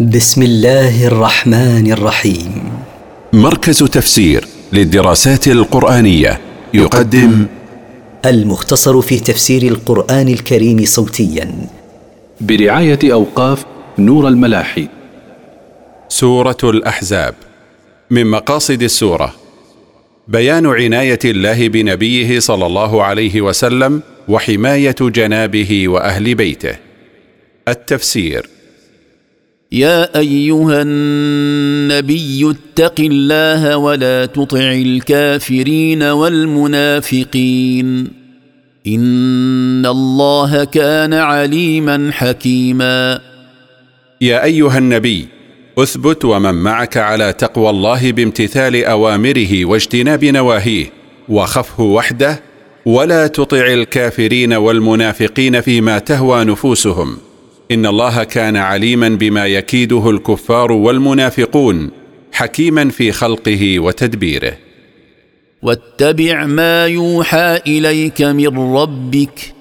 بسم الله الرحمن الرحيم. مركز تفسير للدراسات القرآنية يقدم المختصر في تفسير القرآن الكريم صوتيا. برعاية أوقاف نور الملاحي. سورة الأحزاب. من مقاصد السورة. بيان عناية الله بنبيه صلى الله عليه وسلم وحماية جنابه وأهل بيته. التفسير. يا أيها النبي اتق الله ولا تطع الكافرين والمنافقين. إن الله كان عليما حكيما. يا أيها النبي اثبت ومن معك على تقوى الله بامتثال أوامره واجتناب نواهيه وخفه وحده ولا تطع الكافرين والمنافقين فيما تهوى نفوسهم. إن الله كان عليما بما يكيده الكفار والمنافقون حكيما في خلقه وتدبيره. واتبع ما يوحى إليك من ربك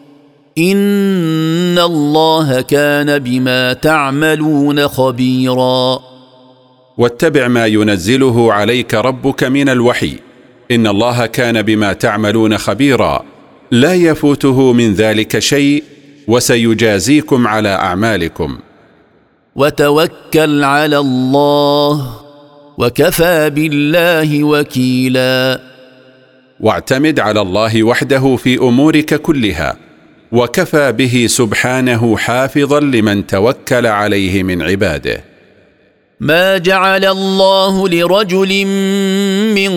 إن الله كان بما تعملون خبيرا. واتبع ما ينزله عليك ربك من الوحي إن الله كان بما تعملون خبيرا. لا يفوته من ذلك شيء وسيجازيكم على أعمالكم. وتوكل على الله وكفى بالله وكيلا. واعتمد على الله وحده في أمورك كلها وكفى به سبحانه حافظا لمن توكل عليه من عباده. ما جعل الله لرجل من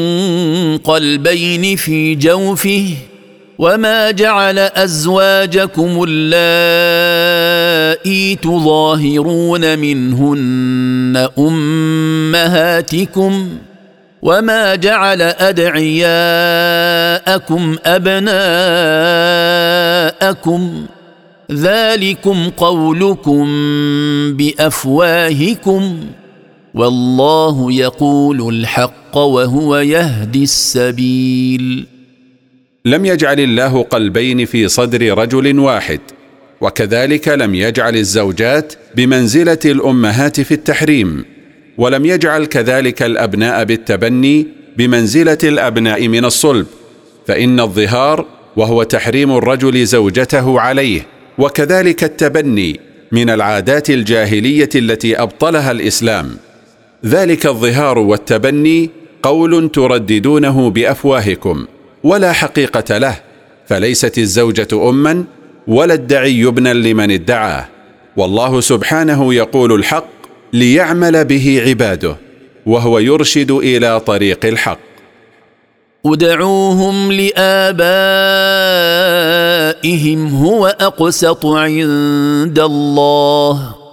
قلبين في جوفه وما جعل ازواجكم اللائي تظاهرون منهن امهاتكم وما جعل ادعياءكم ابناءكم ذلكم قولكم بافواهكم والله يقول الحق وهو يهدي السبيل لم يجعل الله قلبين في صدر رجل واحد وكذلك لم يجعل الزوجات بمنزلة الأمهات في التحريم ولم يجعل كذلك الأبناء بالتبني بمنزلة الأبناء من الصلب فإن الظهار وهو تحريم الرجل زوجته عليه وكذلك التبني من العادات الجاهلية التي أبطلها الإسلام. ذلك الظهار والتبني قول ترددونه بأفواهكم. ولا حقيقة له فليست الزوجة اما ولا الدعي ابنا لمن ادعاه والله سبحانه يقول الحق ليعمل به عباده وهو يرشد إلى طريق الحق. ادعوهم لآبائهم هو أقسط عند الله.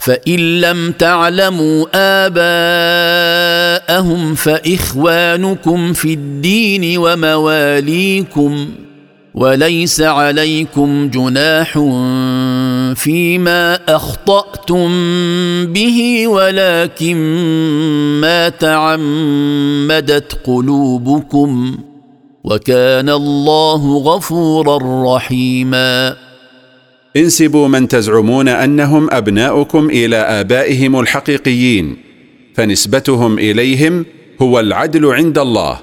فإن لم تعلموا آباءهم فإخوانكم في الدين ومواليكم وليس عليكم جناح فيما أخطأتم به ولكن ما تعمدت قلوبكم وكان الله غفورا رحيما انسبوا من تزعمون أنهم أبناؤكم إلى آبائهم الحقيقيين فنسبتهم إليهم هو العدل عند الله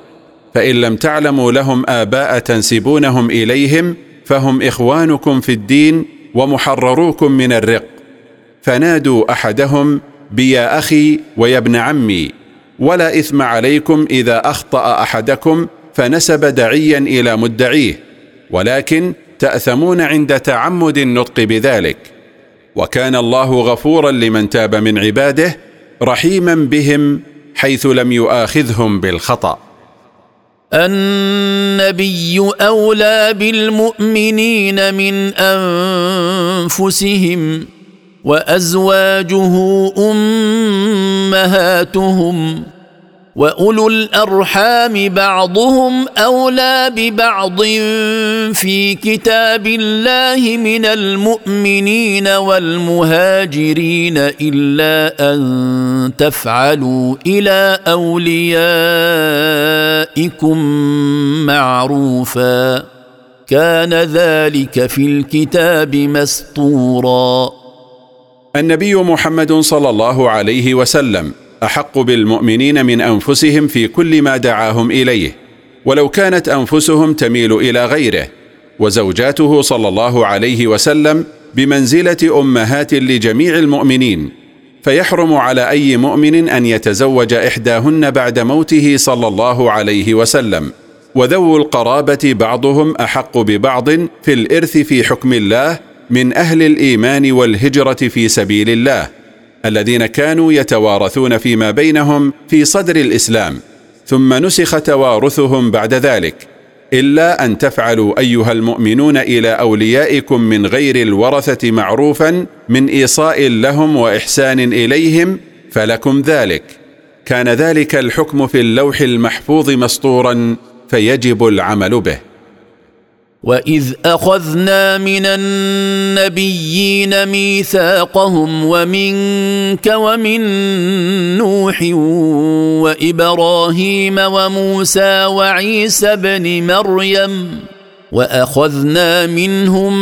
فإن لم تعلموا لهم آباء تنسبونهم إليهم فهم إخوانكم في الدين ومحرروكم من الرق. فنادوا أحدهم بيا أخي ويا ابن عمي ولا إثم عليكم إذا أخطأ أحدكم فنسب دعيا إلى مدعيه ولكن تأثمون عند تعمد النطق بذلك. وكان الله غفورا لمن تاب من عباده رحيما بهم حيث لم يؤاخذهم بالخطأ. النبي أولى بالمؤمنين من أنفسهم وأزواجه أمهاتهم واولو الارحام بعضهم اولى ببعض في كتاب الله من المؤمنين والمهاجرين الا ان تفعلوا إلى اوليائكم معروفا كان ذلك في الكتاب مسطورا النبي محمد صلى الله عليه وسلم أحق بالمؤمنين من أنفسهم في كل ما دعاهم إليه ولو كانت أنفسهم تميل إلى غيره وزوجاته صلى الله عليه وسلم بمنزلة أمهات لجميع المؤمنين فيحرم على أي مؤمن أن يتزوج إحداهن بعد موته صلى الله عليه وسلم وذو القرابة بعضهم أحق ببعض في الإرث في حكم الله من أهل الإيمان والهجرة في سبيل الله. الذين كانوا يتوارثون فيما بينهم في صدر الإسلام ثم نسخ توارثهم بعد ذلك إلا أن تفعلوا أيها المؤمنون إلى أوليائكم من غير الورثة معروفا من إيصاء لهم وإحسان إليهم فلكم ذلك. كان ذلك الحكم في اللوح المحفوظ مسطورا فيجب العمل به. واذ اخذنا من النبيين ميثاقهم ومنك ومن نوح وابراهيم وموسى وعيسى ابن مريم واخذنا منهم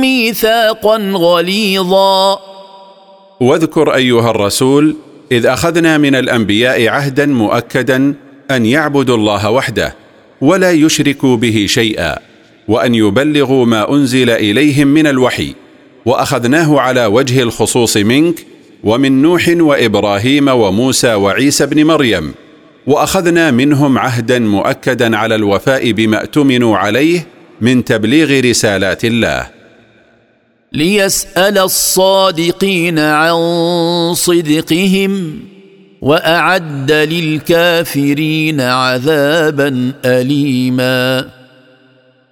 ميثاقا غليظا. واذكر أيها الرسول إذ أخذنا من الأنبياء عهدا مؤكدا أن يعبدوا الله وحده ولا يشركوا به شيئا. وأن يبلغوا ما أنزل إليهم من الوحي وأخذناه على وجه الخصوص منك ومن نوح وإبراهيم وموسى وعيسى بن مريم وأخذنا منهم عهدا مؤكدا على الوفاء بما اؤتمنوا عليه من تبليغ رسالات الله. ليسأل الصادقين عن صدقهم وأعد للكافرين عذابا اليما.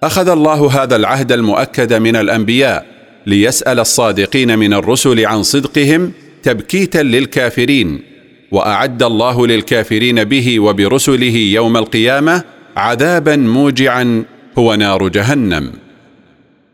أخذ الله هذا العهد المؤكد من الأنبياء ليسأل الصادقين من الرسل عن صدقهم تبكيتا للكافرين وأعد الله للكافرين به وبرسله يوم القيامة عذابا موجعا هو نار جهنم.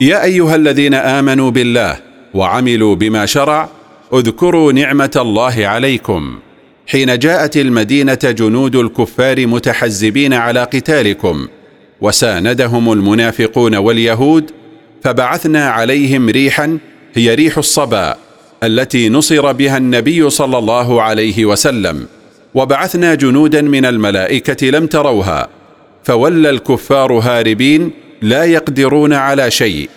يا أيها الذين آمنوا بالله وعملوا بما شرع اذكروا نعمة الله عليكم. حين جاءت المدينة جنود الكفار متحزبين على قتالكم وساندهم المنافقون واليهود فبعثنا عليهم ريحا هي ريح الصبا التي نصر بها النبي صلى الله عليه وسلم. وبعثنا جنودا من الملائكة لم تروها فولى الكفار هاربين لا يقدرون على شيء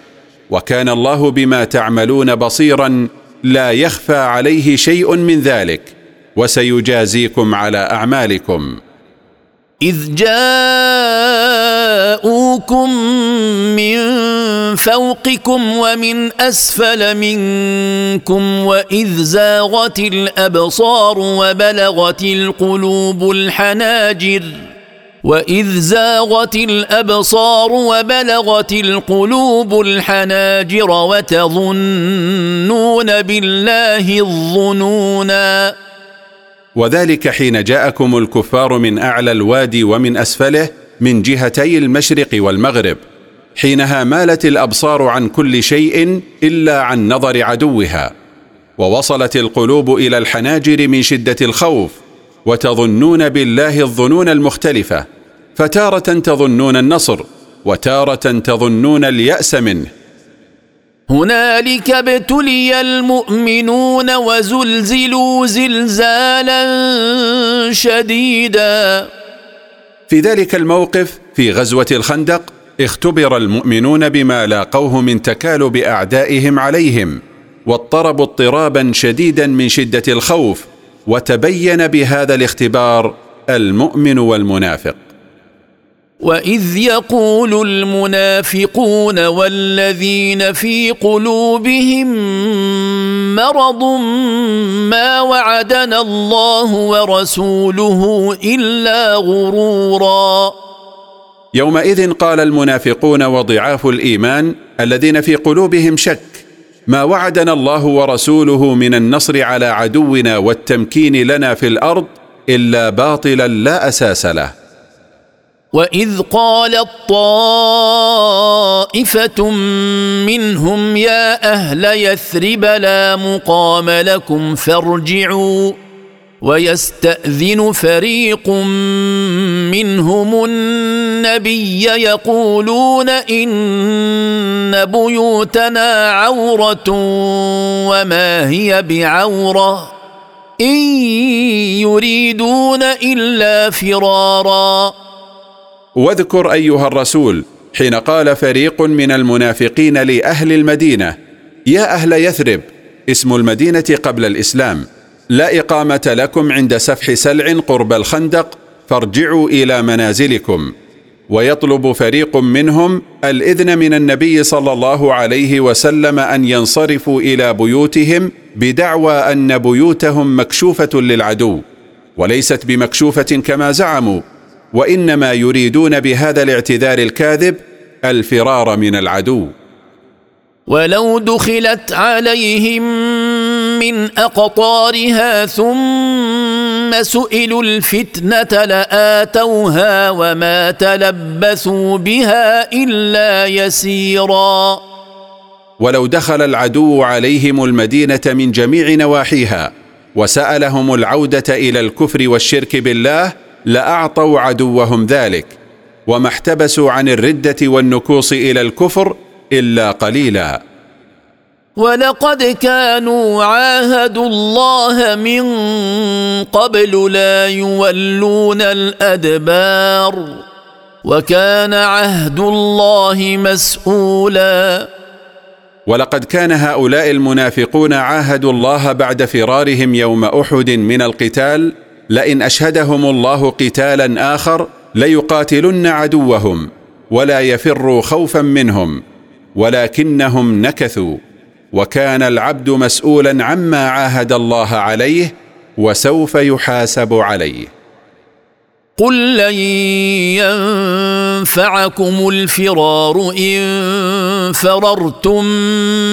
وكان الله بما تعملون بصيرا لا يخفى عليه شيء من ذلك وسيجازيكم على أعمالكم. إذ جاءوكم من فوقكم ومن أسفل منكم وإذ زاغت الأبصار وبلغت القلوب الحناجر. واذ زاغت الابصار وبلغت القلوب الحناجر وتظنون بالله الظنونا وذلك حين جاءكم الكفار من اعلى الوادي ومن اسفله من جهتي المشرق والمغرب. حينها مالت الابصار عن كل شيء الا عن نظر عدوها. ووصلت القلوب إلى الحناجر من شده الخوف. وتظنون بالله الظنون المختلفة فتارة تظنون النصر وتارة تظنون اليأس منه. هنالك ابتلي المؤمنون وزلزلوا زلزالا شديدا. في ذلك الموقف في غزوة الخندق اختبر المؤمنون بما لاقوه من تكالب أعدائهم عليهم واضطربوا اضطرابا شديدا من شدة الخوف وتبين بهذا الاختبار المؤمن والمنافق. وإذ يقول المنافقون والذين في قلوبهم مرض ما وعدنا الله ورسوله إلا غرورا. يومئذ قال المنافقون وضعاف الإيمان الذين في قلوبهم شك ما وعدنا الله ورسوله من النصر على عدونا والتمكين لنا في الأرض إلا باطلا لا أساس له. وإذ قالت طائفه منهم يا أهل يثرب لا مقام لكم فارجعوا. ويستأذن فريق منهم النبي يقولون إن بيوتنا عورة وما هي بعورة. إن يريدون إلا فرارا. واذكر أيها الرسول حين قال فريق من المنافقين لأهل المدينة يا أهل يثرب اسم المدينة قبل الإسلام. لا إقامة لكم عند سفح سلع قرب الخندق فارجعوا إلى منازلكم. ويطلب فريق منهم الإذن من النبي صلى الله عليه وسلم أن ينصرفوا إلى بيوتهم بدعوى أن بيوتهم مكشوفة للعدو. وليست بمكشوفة كما زعموا وإنما يريدون بهذا الاعتذار الكاذب الفرار من العدو. ولو دخلت عليهم من أقطارها ثم سئلوا الفتنة لآتوها وما تلبثوا بها إلا يسيرا. ولو دخل العدو عليهم المدينة من جميع نواحيها وسألهم العودة إلى الكفر والشرك بالله لأعطوا عدوهم ذلك وما احتبسوا عن الردة والنكوص إلى الكفر إلا قليلا. ولقد كانوا عاهدوا الله من قبل لا يولون الأدبار وكان عهد الله مسؤولا. ولقد كان هؤلاء المنافقون عاهدوا الله بعد فرارهم يوم أحد من القتال لئن أشهدهم الله قتالا آخر ليقاتلن عدوهم ولا يفروا خوفا منهم ولكنهم نكثوا. وكان العبد مسؤولا عما عاهد الله عليه وسوف يحاسب عليه. قل لن ينفعكم الفرار إن فررتم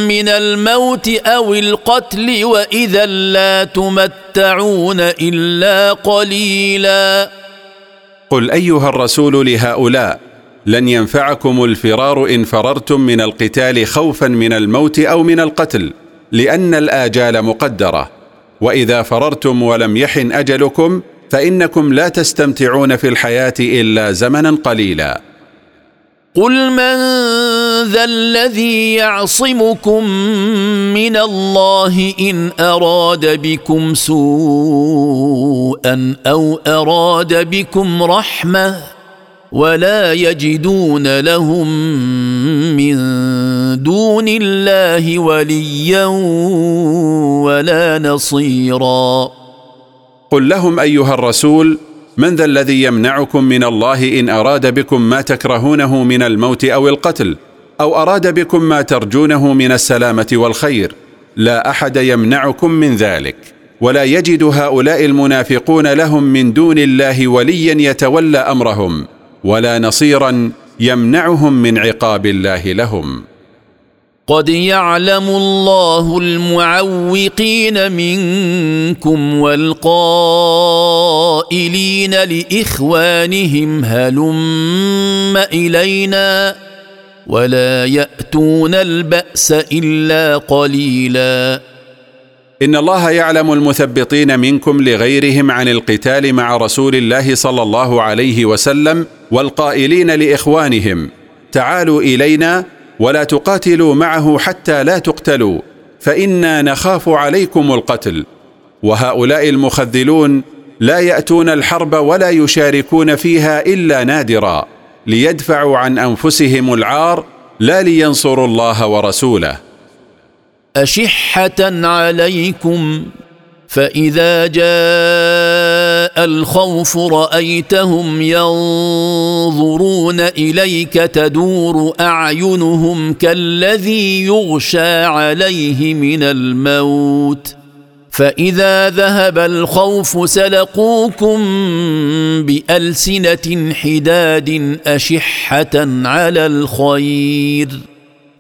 من الموت أو القتل وإذا لا تمتعون إلا قليلا. قل أيها الرسول لهؤلاء لن ينفعكم الفرار إن فررتم من القتال خوفا من الموت أو من القتل لأن الآجال مقدرة. وإذا فررتم ولم يحن أجلكم فإنكم لا تستمتعون في الحياة إلا زمنا قليلا. قل من ذا الذي يعصمكم من الله ان اراد بكم سوءا أو اراد بكم رحمه ولا يجدون لهم من دون الله وليا ولا نصيرا. قل لهم أيها الرسول من ذا الذي يمنعكم من الله إن أراد بكم ما تكرهونه من الموت أو القتل أو أراد بكم ما ترجونه من السلامة والخير؟ لا أحد يمنعكم من ذلك. ولا يجد هؤلاء المنافقون لهم من دون الله وليا يتولى أمرهم. ولا نصيرا يمنعهم من عقاب الله لهم. قد يعلم الله المعوقين منكم والقائلين لإخوانهم هلم إلينا ولا يأتون البأس إلا قليلا. إن الله يعلم المثبطين منكم لغيرهم عن القتال مع رسول الله صلى الله عليه وسلم والقائلين لإخوانهم تعالوا إلينا ولا تقاتلوا معه حتى لا تقتلوا فإنا نخاف عليكم القتل. وهؤلاء المخذلون لا يأتون الحرب ولا يشاركون فيها إلا نادرا ليدفعوا عن أنفسهم العار لا لينصروا الله ورسوله. أشحة عليكم فإذا جاء الخوف رأيتهم ينظرون إليك تدور أعينهم كالذي يغشى عليه من الموت فإذا ذهب الخوف سلقوكم بألسنة حداد أشحة على الخير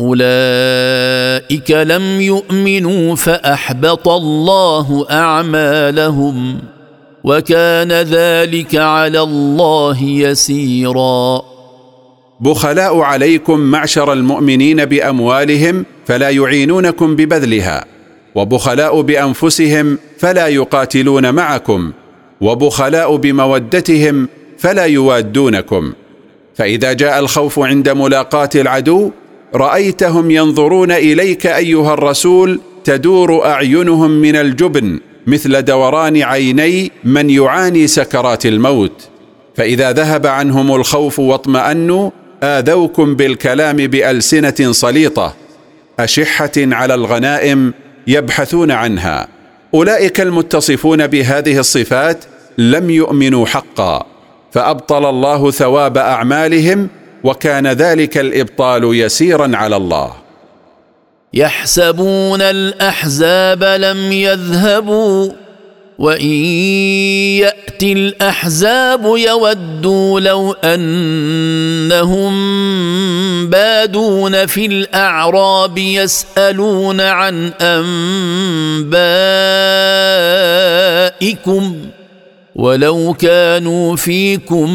أولئك لم يؤمنوا فأحبط الله أعمالهم وكان ذلك على الله يسيرا. بخلاء عليكم معشر المؤمنين بأموالهم فلا يعينونكم ببذلها وبخلاء بأنفسهم فلا يقاتلون معكم وبخلاء بمودتهم فلا يوادونكم. فإذا جاء الخوف عند ملاقاه العدو رأيتهم ينظرون إليك أيها الرسول تدور أعينهم من الجبن مثل دوران عيني من يعاني سكرات الموت. فإذا ذهب عنهم الخوف واطمأنوا آذوكم بالكلام بألسنة سليطه أشحة على الغنائم يبحثون عنها. أولئك المتصفون بهذه الصفات لم يؤمنوا حقا فأبطل الله ثواب أعمالهم وكان ذلك الإبطال يسيرا على الله. يحسبون الأحزاب لم يذهبوا وإن ياتي الأحزاب يودوا لو أنهم بادون في الأعراب يسألون عن أنبائكم. ولو كانوا فيكم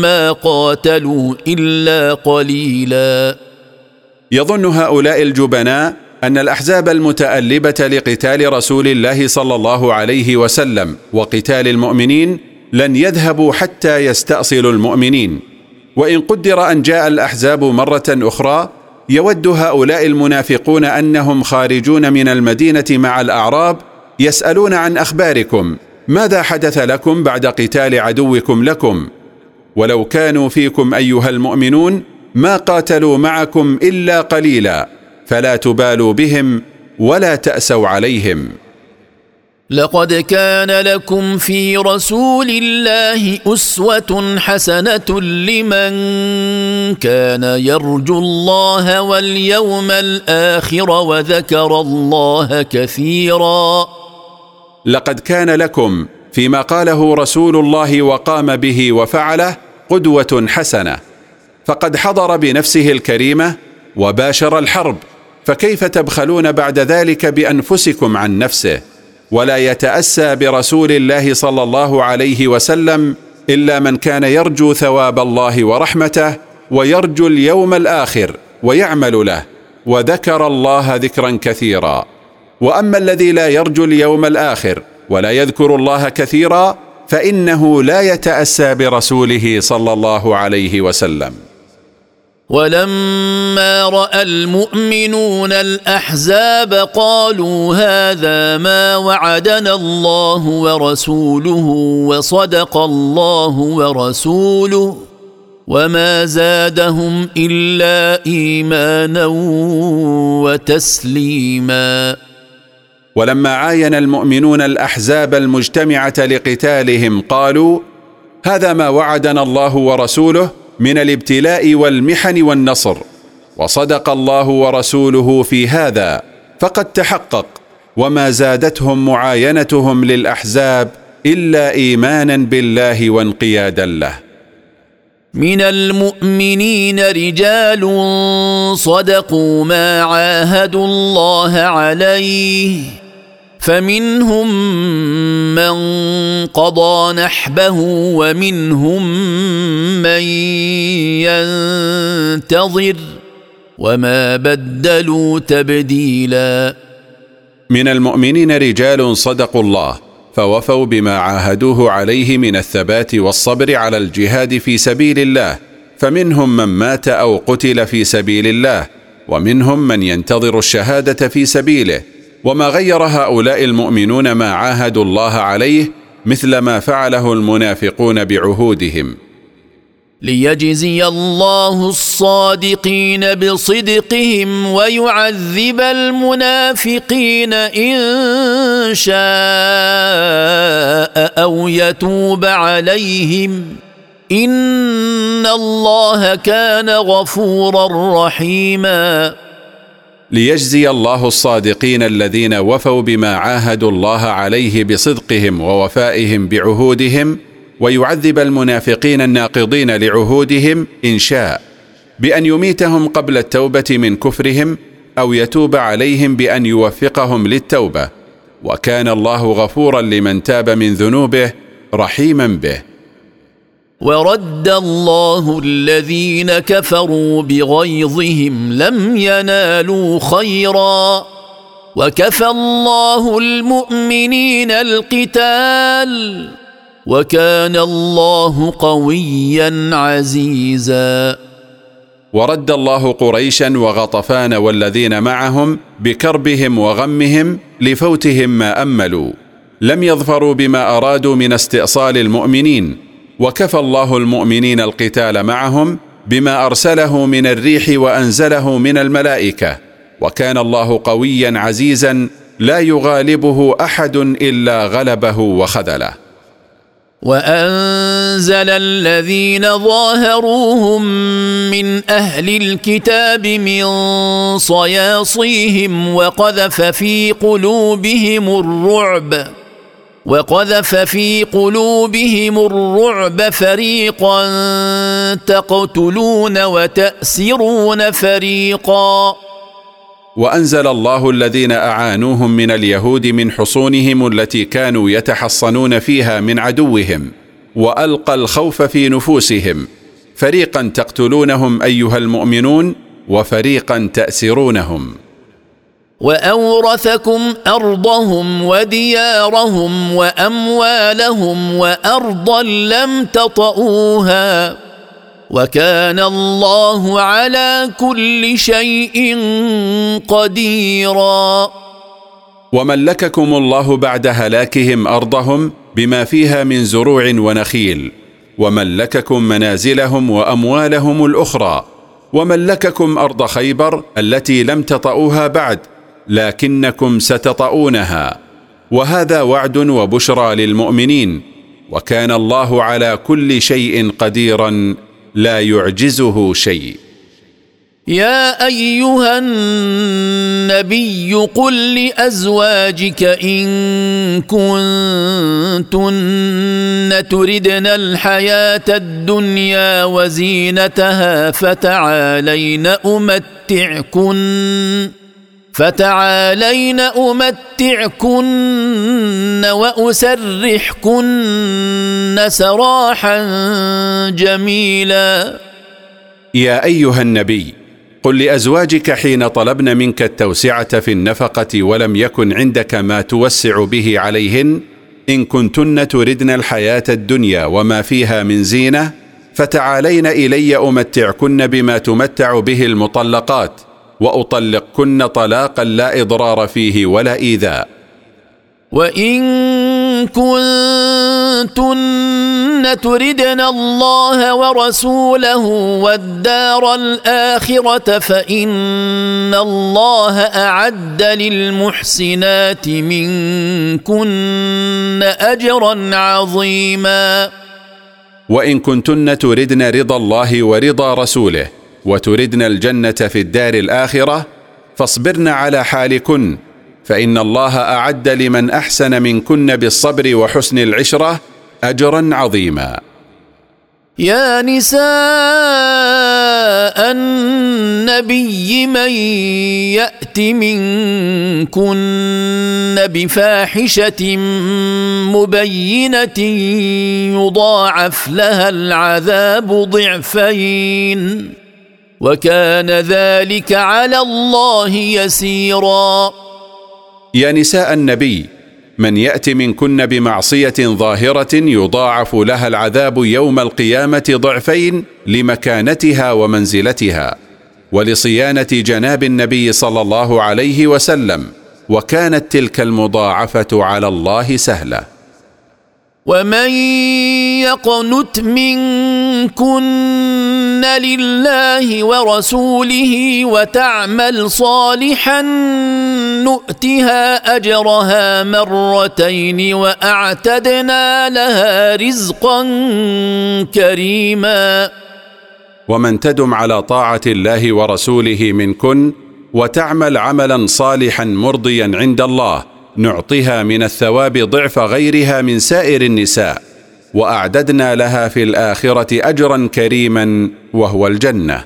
ما قاتلوا الا قليلا. يظن هؤلاء الجبناء ان الاحزاب المتالبه لقتال رسول الله صلى الله عليه وسلم وقتال المؤمنين لن يذهبوا حتى يستاصلوا المؤمنين. وان قدر ان جاء الاحزاب مره أخرى يود هؤلاء المنافقون انهم خارجون من المدينة مع الاعراب يسالون عن اخباركم. ماذا حدث لكم بعد قتال عدوكم لكم؟ ولو كانوا فيكم أيها المؤمنون ما قاتلوا معكم إلا قليلا فلا تبالوا بهم ولا تأسوا عليهم. لقد كان لكم في رسول الله أسوة حسنة لمن كان يرجو الله واليوم الآخر وذكر الله كثيرا. لقد كان لكم فيما قاله رسول الله وقام به وفعله قدوة حسنة. فقد حضر بنفسه الكريمه وباشر الحرب. فكيف تبخلون بعد ذلك بأنفسكم عن نفسه؟ ولا يتأسى برسول الله صلى الله عليه وسلم إلا من كان يرجو ثواب الله ورحمته ويرجو اليوم الآخر ويعمل له. وذكر الله ذكرا كثيرا. وأما الذي لا يرجو اليوم الآخر ولا يذكر الله كثيرا فإنه لا يتأسى برسوله صلى الله عليه وسلم. ولما رأى المؤمنون الأحزاب قالوا هذا ما وعدنا الله ورسوله وصدق الله ورسوله وما زادهم إلا إيمانا وتسليما. ولما عاين المؤمنون الأحزاب المجتمعة لقتالهم قالوا هذا ما وعدنا الله ورسوله من الابتلاء والمحن والنصر وصدق الله ورسوله في هذا فقد تحقق وما زادتهم معاينتهم للأحزاب إلا إيمانا بالله وانقيادا له. من المؤمنين رجال صدقوا ما عاهدوا الله عليه فمنهم من قضى نحبه ومنهم من ينتظر وما بدلوا تبديلا. من المؤمنين رجال صدقوا الله فوفوا بما عاهدوه عليه من الثبات والصبر على الجهاد في سبيل الله. فمنهم من مات أو قتل في سبيل الله ومنهم من ينتظر الشهادة في سبيله. وما غير هؤلاء المؤمنون ما عاهدوا الله عليه مثل ما فعله المنافقون بعهودهم. ليجزي الله الصادقين بصدقهم ويعذب المنافقين إن شاء أو يتوب عليهم. إن الله كان غفورا رحيما. ليجزي الله الصادقين الذين وفوا بما عاهدوا الله عليه بصدقهم ووفائهم بعهودهم ويعذب المنافقين الناقضين لعهودهم إن شاء بأن يميتهم قبل التوبة من كفرهم أو يتوب عليهم بأن يوفقهم للتوبة وكان الله غفورا لمن تاب من ذنوبه رحيما به. ورد الله الذين كفروا بغيظهم لم ينالوا خيرا. وكفى الله المؤمنين القتال. وكان الله قويا عزيزا. ورد الله قريشا وغطفان والذين معهم بكربهم وغمهم لفوتهم ما أملوا. لم يظفروا بما أرادوا من استئصال المؤمنين. وكفى الله المؤمنين القتال معهم بما أرسله من الريح وأنزله من الملائكة. وكان الله قويا عزيزا لا يغالبه أحد إلا غلبه وخذله. وأنزل الذين ظاهروهم من أهل الكتاب من صياصيهم وقذف في قلوبهم الرعب. وقذف في قلوبهم الرعب فريقا تقتلون وتأسرون فريقا. وأنزل الله الذين أعانوهم من اليهود من حصونهم التي كانوا يتحصنون فيها من عدوهم وألقى الخوف في نفوسهم. فريقا تقتلونهم أيها المؤمنون وفريقا تأسرونهم. وأورثكم أرضهم وديارهم وأموالهم وأرضا لم تطئوها وكان الله على كل شيء قديرا. وملككم الله بعد هلاكهم أرضهم بما فيها من زروع ونخيل. وملككم منازلهم وأموالهم الأخرى. وملككم أرض خيبر التي لم تطئوها بعد. لكنكم ستطؤونها. وهذا وعد وبشرى للمؤمنين. وكان الله على كل شيء قديرا لا يعجزه شيء. يا أيها النبي قل لأزواجك إن كنتن تردن الحياة الدنيا وزينتها فتعالين أمتعكن. فتعالين أمتعكن وأسرحكن سراحا جميلا. يا أيها النبي قل لأزواجك حين طلبن منك التوسعة في النفقة ولم يكن عندك ما توسع به عليهن. إن كنتن تردن الحياة الدنيا وما فيها من زينة فتعالين إلي أمتعكن بما تمتع به المطلقات. وأطلقكن طلاقا لا إضرار فيه ولا إيذاء. وإن كنتن تردن الله ورسوله والدار الآخرة فإن الله أعد للمحسنات منكن أجرا عظيما. وإن كنتن تردن رضا الله ورضا رسوله وتردن الجنة في الدار الآخرة فاصبرن على حالكن فإن الله أعد لمن أحسن منكن بالصبر وحسن العشرة اجرا عظيما. يا نساء النبي من يأت منكن بفاحشة مبينة يضاعف لها العذاب ضعفين. وكان ذلك على الله يسيرا. يا نساء النبي من يأت منكن بمعصية ظاهرة يضاعف لها العذاب يوم القيامة ضعفين لمكانتها ومنزلتها ولصيانة جناب النبي صلى الله عليه وسلم وكانت تلك المضاعفة على الله سهلة. ومن يقنت منكن لله ورسوله وتعمل صالحا نؤتها اجرها مرتين واعتدنا لها رزقا كريما ومن تدم على طاعه الله ورسوله منكن وتعمل عملا صالحا مرضيا عند الله نعطيها من الثواب ضعف غيرها من سائر النساء وأعددنا لها في الآخرة أجرا كريما وهو الجنة.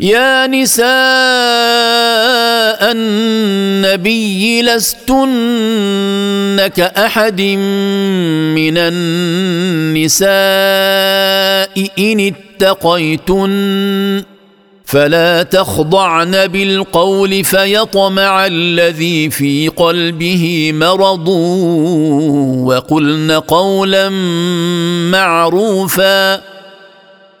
يا نساء النبي لستن كأحد من النساء إن اتقيتن. فلا تخضعن بالقول فيطمع الذي في قلبه مرض وقلن قولا معروفا.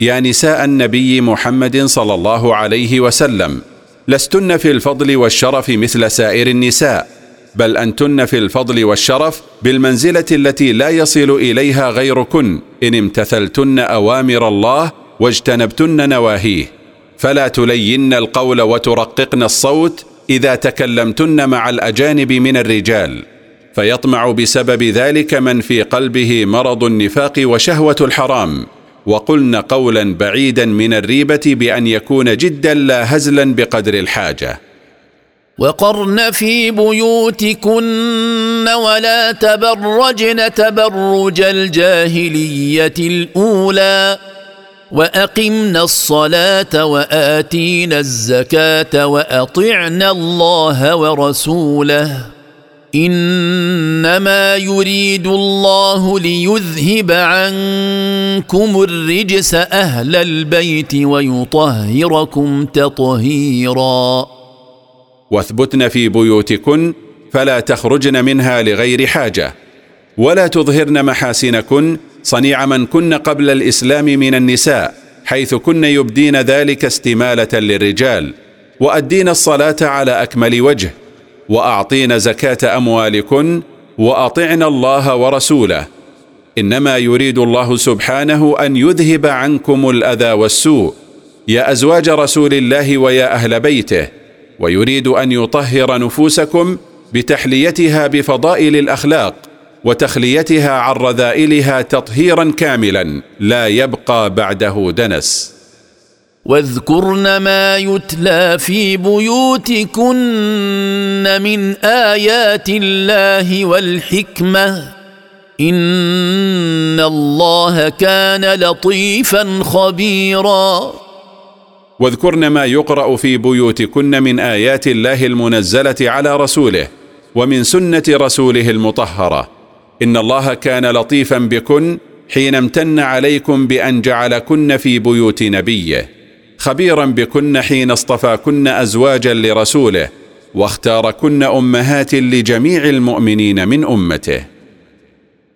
يا نساء النبي محمد صلى الله عليه وسلم لستن في الفضل والشرف مثل سائر النساء بل أنتن في الفضل والشرف بالمنزلة التي لا يصل إليها غيركن إن امتثلتن أوامر الله واجتنبتن نواهيه. فلا تلين القول وترققن الصوت إذا تكلمتن مع الأجانب من الرجال فيطمع بسبب ذلك من في قلبه مرض النفاق وشهوة الحرام. وقلن قولا بعيدا من الريبة بأن يكون جدا لا هزلا بقدر الحاجة. وقرن في بيوتكن ولا تبرجن تبرج الجاهلية الأولى. واقمنا الصلاه واتينا الزكاه واطعنا الله ورسوله انما يريد الله ليذهب عنكم الرجس أهل البيت ويطهركم تطهيرا واثبتن في بيوتكن فلا تخرجن منها لغير حاجة ولا تظهرن محاسنكن صنيع من كن قبل الإسلام من النساء حيث كن يبدين ذلك استمالة للرجال وأدين الصلاة على أكمل وجه وأعطين زكاة أموالكن وأطعن الله ورسوله. إنما يريد الله سبحانه أن يذهب عنكم الأذى والسوء يا أزواج رسول الله ويا أهل بيته ويريد أن يطهر نفوسكم بتحليتها بفضائل الأخلاق. وتخليتها عن رذائلها تطهيرا كاملا لا يبقى بعده دنس. واذكرن ما يتلى في بيوتكن من آيات الله والحكمة. إن الله كان لطيفا خبيرا. واذكرن ما يقرأ في بيوتكن من آيات الله المنزلة على رسوله ومن سنة رسوله المطهرة. إن الله كان لطيفا بكن حين امتن عليكم بأن جعلكن في بيوت نبيه. خبيرا بكن حين اصطفاكن ازواجا لرسوله واختاركن أمهات لجميع المؤمنين من أمته.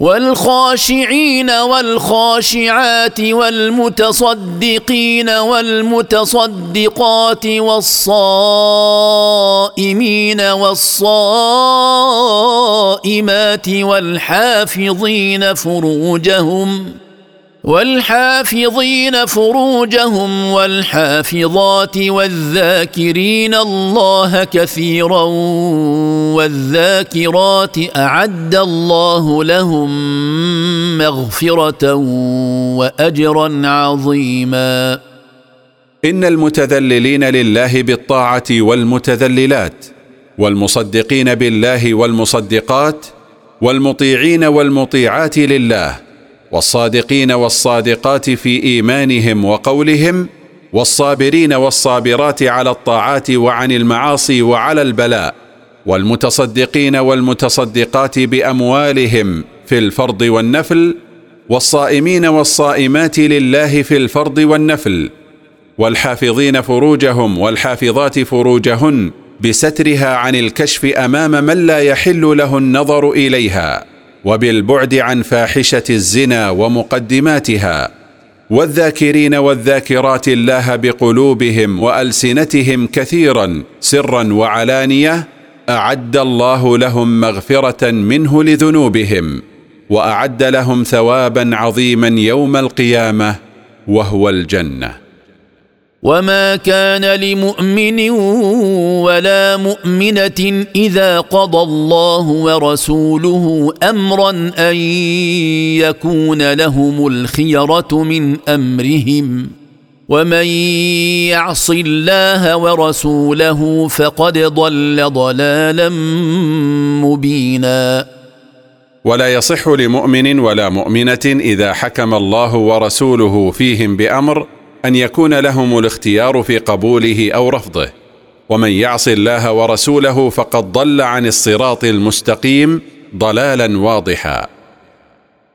والخاشعين والخاشعات والمتصدقين والمتصدقات والصائمين والصائمات والحافظين فروجهم والحافظين فروجهم والحافظات والذاكرين الله كثيرا والذاكرات أعد الله لهم مغفرة وأجرا عظيما. إن المتذللين لله بالطاعة والمتذللات والمصدقين بالله والمصدقات والمطيعين والمطيعات لله والصادقين والصادقات في إيمانهم وقولهم والصابرين والصابرات على الطاعات وعن المعاصي وعلى البلاء والمتصدقين والمتصدقات بأموالهم في الفرض والنفل والصائمين والصائمات لله في الفرض والنفل والحافظين فروجهم والحافظات فروجهن بسترها عن الكشف أمام من لا يحل له النظر إليها وبالبعد عن فاحشة الزنا ومقدماتها والذاكرين والذاكرات الله بقلوبهم وألسنتهم كثيرا سرا وعلانية أعد الله لهم مغفرة منه لذنوبهم وأعد لهم ثوابا عظيما يوم القيامة وهو الجنة. وما كان لمؤمن ولا مؤمنة إذا قضى الله ورسوله امرا أن يكون لهم الخيرة من أمرهم. ومن يعص الله ورسوله فقد ضل ضلالا مبينا. ولا يصح لمؤمن ولا مؤمنه اذا حكم الله ورسوله فيهم بامر ان يكون لهم الاختيار في قبوله أو رفضه. ومن يعص الله ورسوله فقد ضل عن الصراط المستقيم ضلالا واضحا.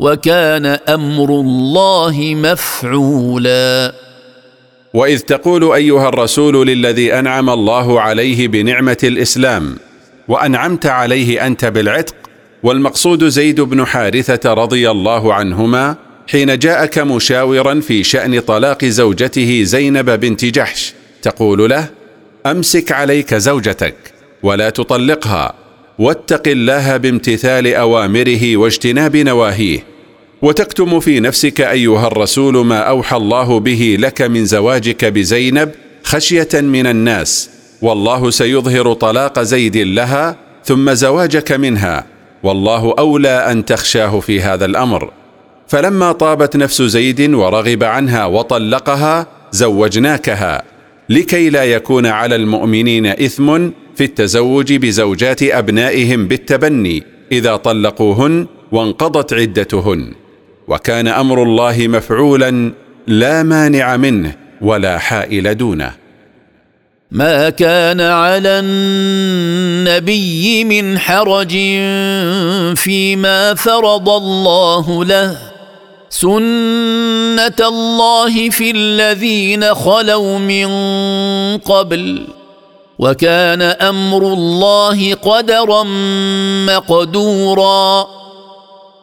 وكان أمر الله مفعولا. وإذ تقول أيها الرسول للذي أنعم الله عليه بنعمة الإسلام وأنعمت عليه أنت بالعتق والمقصود زيد بن حارثة رضي الله عنهما حين جاءك مشاورا في شأن طلاق زوجته زينب بنت جحش تقول له أمسك عليك زوجتك ولا تطلقها. واتق الله بامتثال أوامره واجتناب نواهيه. وتكتم في نفسك أيها الرسول ما أوحى الله به لك من زواجك بزينب خشية من الناس. والله سيظهر طلاق زيد لها ثم زواجك منها. والله أولى أن تخشاه في هذا الأمر. فلما طابت نفس زيد ورغب عنها وطلقها زوجناكها. لكي لا يكون على المؤمنين إثم في التزوج بزوجات أبنائهم بالتبني إذا طلقوهن وانقضت عدتهن. وكان أمر الله مفعولا لا مانع منه ولا حائل دونه. ما كان على النبي من حرج فيما فرض الله له. سنة الله في الذين خلوا من قبل. وكان أمر الله قدرا مقدورا.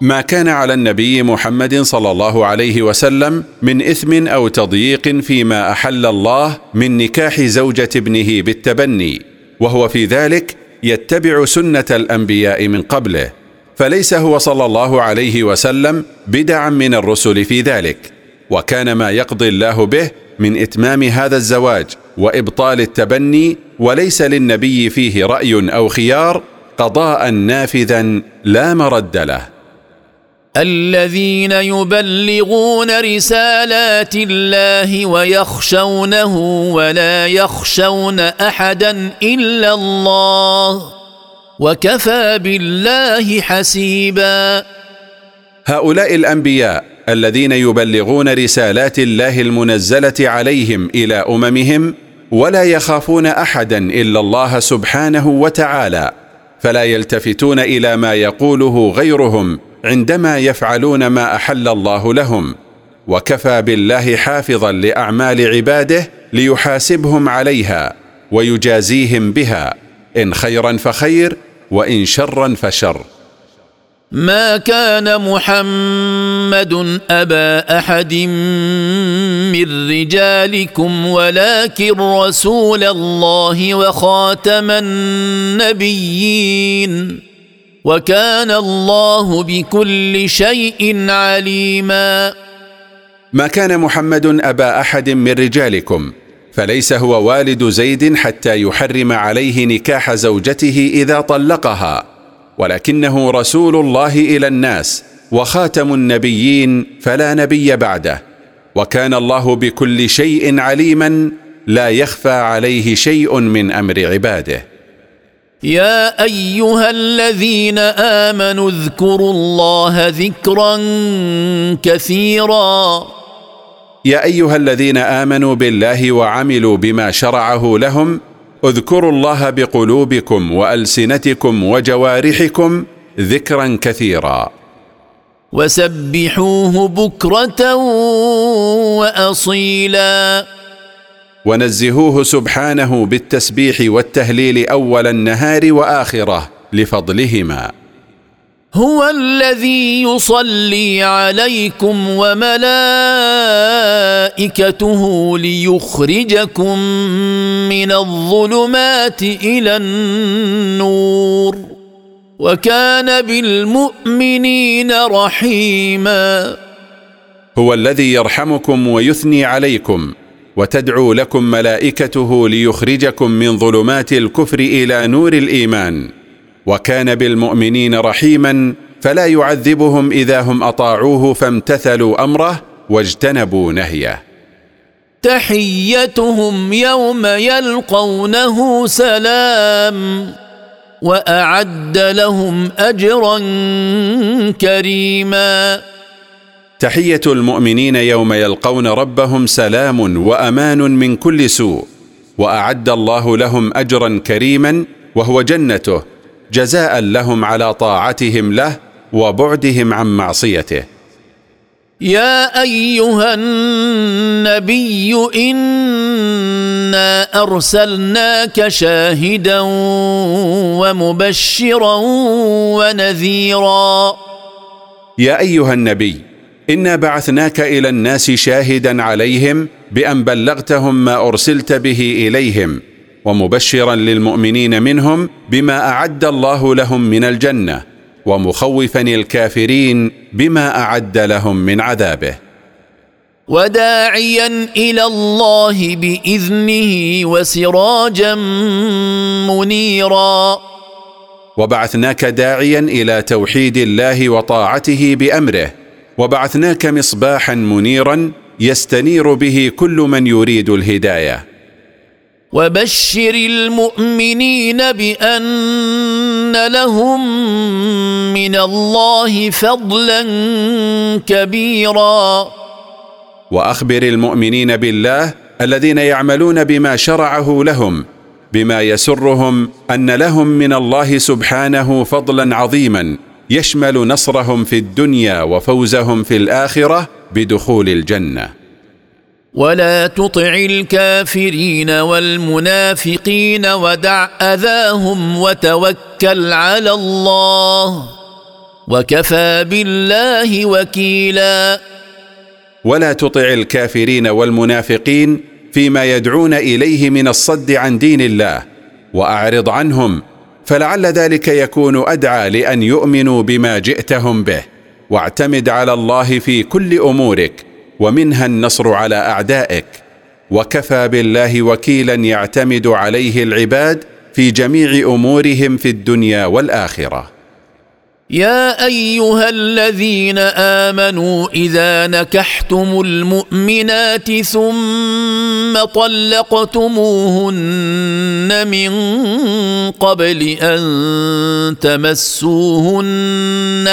ما كان على النبي محمد صلى الله عليه وسلم من إثم أو تضييق فيما أحل الله من نكاح زوجة ابنه بالتبني وهو في ذلك يتبع سنة الأنبياء من قبله فليس هو صلى الله عليه وسلم بدعا من الرسل في ذلك وكان ما يقضي الله به من إتمام هذا الزواج. وإبطال التبني وليس للنبي فيه رأي أو خيار قضاء نافذا لا مرد له. الذين يبلغون رسالات الله ويخشونه ولا يخشون أحدا إلا الله وكفى بالله حسيبا. هؤلاء الأنبياء الذين يبلغون رسالات الله المنزلة عليهم إلى أممهم ولا يخافون أحدا إلا الله سبحانه وتعالى فلا يلتفتون إلى ما يقوله غيرهم عندما يفعلون ما أحل الله لهم وكفى بالله حافظا لأعمال عباده ليحاسبهم عليها ويجازيهم بها إن خيرا فخير وإن شرا فشر. ما كان محمد أبا أحد من رجالكم ولكن رسول الله وخاتم النبيين. وكان الله بكل شيء عليما. ما كان محمد أبا أحد من رجالكم فليس هو والد زيد حتى يحرم عليه نكاح زوجته إذا طلقها. ولكنه رسول الله إلى الناس وخاتم النبيين فلا نبي بعده. وكان الله بكل شيء عليما لا يخفى عليه شيء من أمر عباده. يا أيها الذين آمنوا اذكروا الله ذكرا كثيرا. يا أيها الذين آمنوا بالله وعملوا بما شرعه لهم اذكروا الله بقلوبكم وألسنتكم وجوارحكم ذكرا كثيرا. وسبحوه بكرة وأصيلا. ونزهوه سبحانه بالتسبيح والتهليل أول النهار وآخره لفضلهما. هو الذي يصلي عليكم وملائكته ليخرجكم من الظلمات إلى النور وكان بالمؤمنين رحيما. هو الذي يرحمكم ويثني عليكم وتدعو لكم ملائكته ليخرجكم من ظلمات الكفر إلى نور الإيمان. وكان بالمؤمنين رحيما فلا يعذبهم إذا هم أطاعوه فامتثلوا أمره واجتنبوا نهيه. تحيتهم يوم يلقونه سلام وأعد لهم أجرا كريما. تحية المؤمنين يوم يلقون ربهم سلام وأمان من كل سوء وأعد الله لهم أجرا كريما وهو جنته جزاء لهم على طاعتهم له وبعدهم عن معصيته. يا أيها النبي إنا أرسلناك شاهدا ومبشرا ونذيرا. يا أيها النبي إنا بعثناك إلى الناس شاهدا عليهم بأن بلغتهم ما أرسلت به إليهم. ومبشرا للمؤمنين منهم بما أعد الله لهم من الجنة ومخوفا الكافرين بما أعد لهم من عذابه. وداعيا إلى الله بإذنه وسراجا منيرا. وبعثناك داعيا إلى توحيد الله وطاعته بأمره وبعثناك مصباحا منيرا يستنير به كل من يريد الهداية. وبشر المؤمنين بأن لهم من الله فضلا كبيرا. وأخبر المؤمنين بالله الذين يعملون بما شرعه لهم بما يسرهم أن لهم من الله سبحانه فضلا عظيما يشمل نصرهم في الدنيا وفوزهم في الآخرة بدخول الجنة. ولا تطع الكافرين والمنافقين ودع أذاهم وتوكل على الله وكفى بالله وكيلا. ولا تطع الكافرين والمنافقين فيما يدعون إليه من الصد عن دين الله وأعرض عنهم فلعل ذلك يكون أدعى لأن يؤمنوا بما جئتهم به واعتمد على الله في كل أمورك ومنها النصر على أعدائك. وكفى بالله وكيلا يعتمد عليه العباد في جميع أمورهم في الدنيا والآخرة. يا أيها الذين آمنوا إذا نكحتم المؤمنات ثم طلقتموهن من قبل أن تمسوهن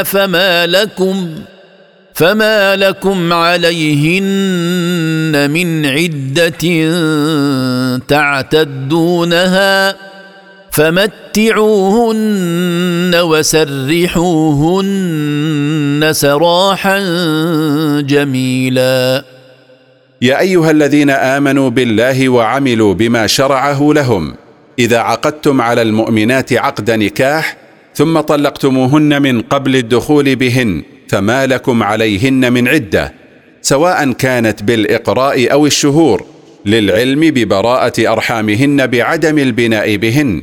فما لكم فما لكم عليهن من عده تعتدونها فمتعوهن وسرحوهن سراحا جميلا. يا ايها الذين امنوا بالله وعملوا بما شرعه لهم اذا عقدتم على المؤمنات عقد نكاح ثم طلقتموهن من قبل الدخول بهن فما لكم عليهن من عدة سواء كانت بالإقراء أو الشهور للعلم ببراءة أرحامهن بعدم البناء بهن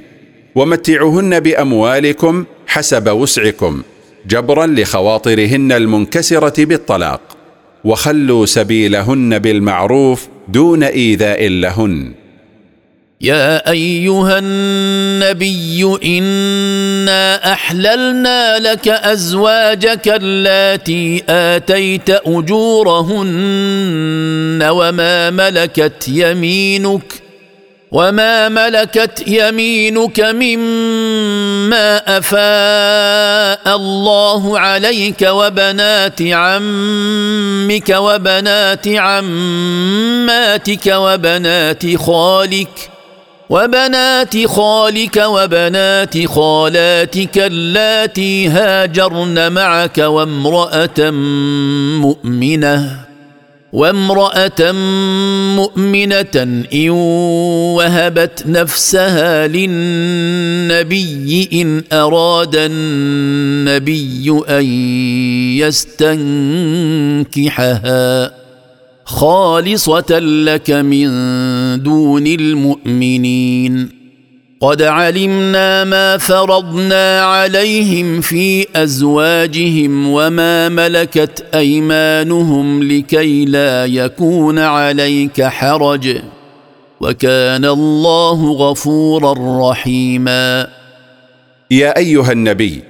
ومتعوهن بأموالكم حسب وسعكم جبرا لخواطرهن المنكسرة بالطلاق وخلوا سبيلهن بالمعروف دون إيذاء لهن. يا أيها النبي إنا أحللنا لك أزواجك اللاتي آتيت أجورهن وما ملكت يمينك وما ملكت يمينك مما أفاء الله عليك وبنات عمك وبنات عماتك وبنات خالك. وبنات خالك وبنات خالاتك اللاتي هاجرن معك وامرأة مؤمنة وامرأة مؤمنة إن وهبت نفسها للنبي إن أراد النبي أن يستنكحها. خالصة لك من دون المؤمنين. قد علمنا ما فرضنا عليهم في أزواجهم وما ملكت أيمانهم لكي لا يكون عليك حرج. وكان الله غفورا رحيما. يا أيها النبي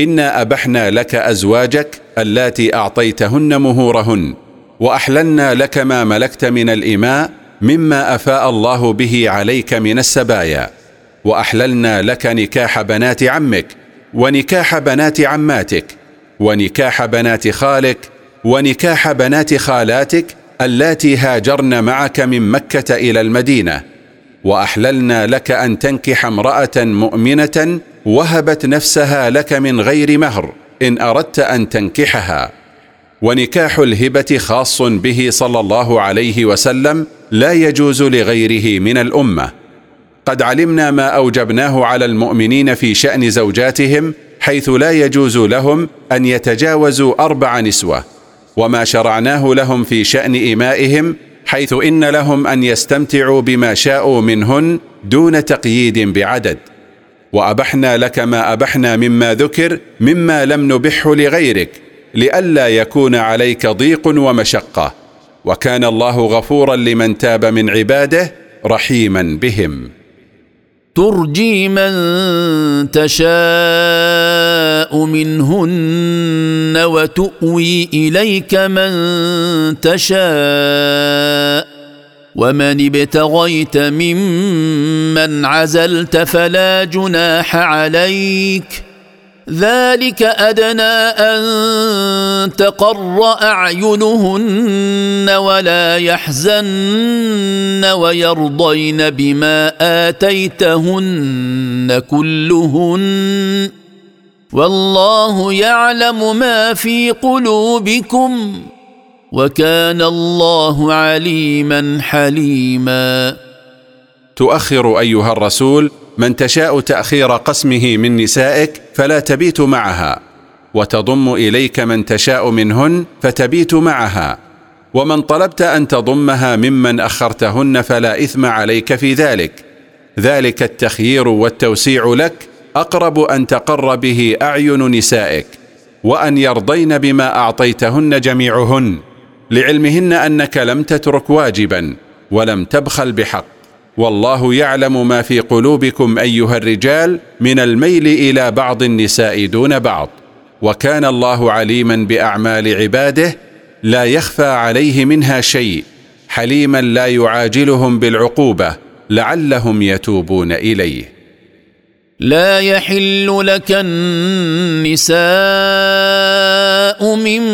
إنا أبحنا لك أزواجك اللاتي أعطيتهن مهورهن. وأحللنا لك ما ملكت من الاماء مما أفاء الله به عليك من السبايا. وأحللنا لك نكاح بنات عمك ونكاح بنات عماتك ونكاح بنات خالك ونكاح بنات خالاتك اللاتي هاجرن معك من مكة إلى المدينة. وأحللنا لك أن تنكح امرأة مؤمنة وهبت نفسها لك من غير مهر إن أردت أن تنكحها. ونكاح الهبة خاص به صلى الله عليه وسلم لا يجوز لغيره من الأمة. قد علمنا ما أوجبناه على المؤمنين في شأن زوجاتهم حيث لا يجوز لهم أن يتجاوزوا أربع نسوة وما شرعناه لهم في شأن امائهم حيث إن لهم أن يستمتعوا بما شاءوا منهن دون تقييد بعدد. وأبحنا لك ما أبحنا مما ذكر مما لم نبحه لغيرك لئلا يكون عليك ضيق ومشقة وكان الله غفورا لمن تاب من عباده رحيما بهم. ترجي من تشاء منهن وتؤوي إليك من تشاء ومن ابتغيت ممن عزلت فلا جناح عليك ذلك أدنى أن تقر أعينهن ولا يحزن ويرضين بما آتيتهن كلهن. والله يعلم ما في قلوبكم وكان الله عليما حليما. تؤخر أيها الرسول من تشاء تأخير قسمه من نسائك فلا تبيت معها وتضم إليك من تشاء منهن فتبيت معها ومن طلبت أن تضمها ممن أخرتهن فلا إثم عليك في ذلك ذلك التخيير والتوسيع لك أقرب أن تقر به أعين نسائك وأن يرضين بما أعطيتهن جميعهن لعلمهن أنك لم تترك واجبا ولم تبخل بحق. والله يعلم ما في قلوبكم أيها الرجال من الميل إلى بعض النساء دون بعض. وكان الله عليما بأعمال عباده لا يخفى عليه منها شيء حليما لا يعاجلهم بالعقوبة لعلهم يتوبون إليه. لا يحل لك النساء من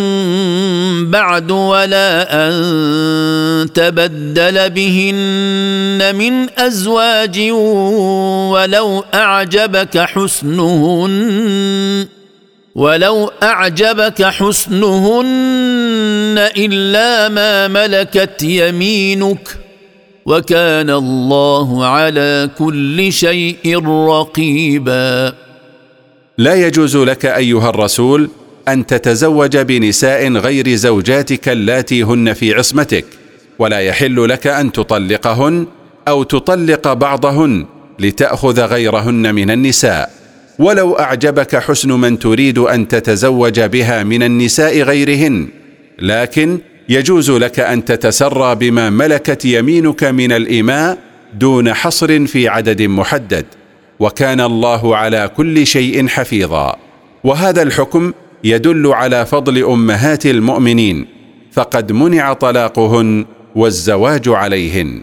بعد ولا أن تبدل بهن من أزواج ولو أعجبك حسنهن ولو أعجبك حسنهن إلا ما ملكت يمينك. وكان الله على كل شيء رقيبا. لا يجوز لك أيها الرسول أن تتزوج بنساء غير زوجاتك اللاتي هن في عصمتك ولا يحل لك أن تطلقهن أو تطلق بعضهن لتأخذ غيرهن من النساء. ولو أعجبك حسن من تريد أن تتزوج بها من النساء غيرهن لكن يجوز لك أن تتسرى بما ملكت يمينك من الاماء دون حصر في عدد محدد وكان الله على كل شيء حفيظا. وهذا الحكم يدل على فضل أمهات المؤمنين فقد منع طلاقهن والزواج عليهن.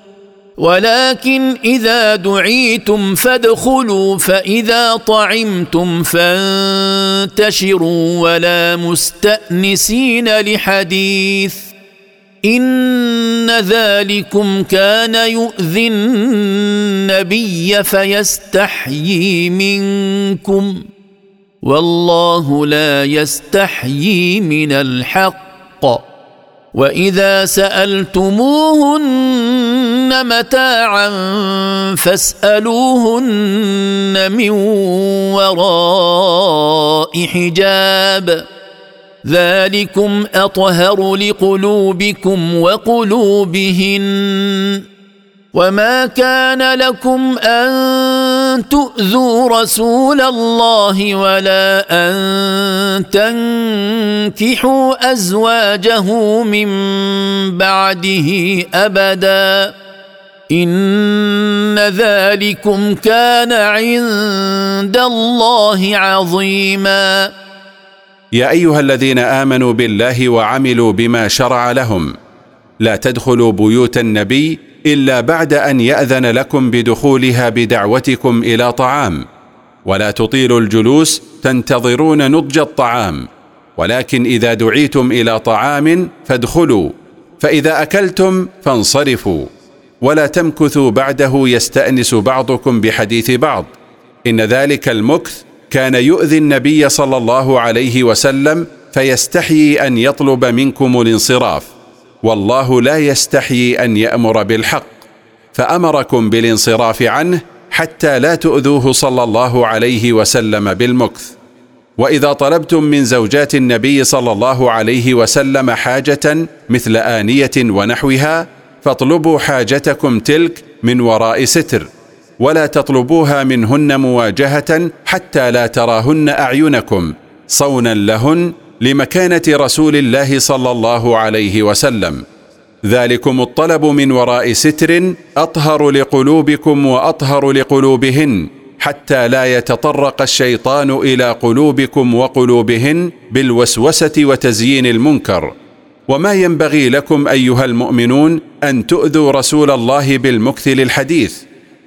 ولكن إذا دعيتم فادخلوا فإذا طعمتم فانتشروا ولا مستأنسين لحديث. إن ذلكم كان يؤذي النبي فيستحيي منكم. والله لا يستحيي من الحق. وإذا سألتموهن متاعا فاسألوهن من وراء حجاب. ذلكم أطهر لقلوبكم وقلوبهن. وما كان لكم أن تؤذوا رسول الله ولا أن تنكحوا أزواجه من بعده أبدا. إن ذلكم كان عند الله عظيما. يا أيها الذين آمنوا بالله وعملوا بما شرع لهم. لا تدخلوا بيوت النبي إلا بعد أن يأذن لكم بدخولها بدعوتكم إلى طعام. ولا تطيلوا الجلوس تنتظرون نضج الطعام. ولكن إذا دعيتم إلى طعام فادخلوا. فإذا أكلتم فانصرفوا. ولا تمكثوا بعده يستأنس بعضكم بحديث بعض. إن ذلك المكث كان يؤذي النبي صلى الله عليه وسلم فيستحيي أن يطلب منكم الانصراف. والله لا يستحيي أن يأمر بالحق. فأمركم بالانصراف عنه حتى لا تؤذوه صلى الله عليه وسلم بالمكث. وإذا طلبتم من زوجات النبي صلى الله عليه وسلم حاجة مثل آنية ونحوها فاطلبوا حاجتكم تلك من وراء ستر ولا تطلبوها منهن مواجهة حتى لا تراهن أعينكم صونا لهن لمكانة رسول الله صلى الله عليه وسلم. ذلكم الطلب من وراء ستر أطهر لقلوبكم وأطهر لقلوبهن حتى لا يتطرق الشيطان إلى قلوبكم وقلوبهن بالوسوسة وتزيين المنكر. وما ينبغي لكم أيها المؤمنون أن تؤذوا رسول الله بالمكث للحديث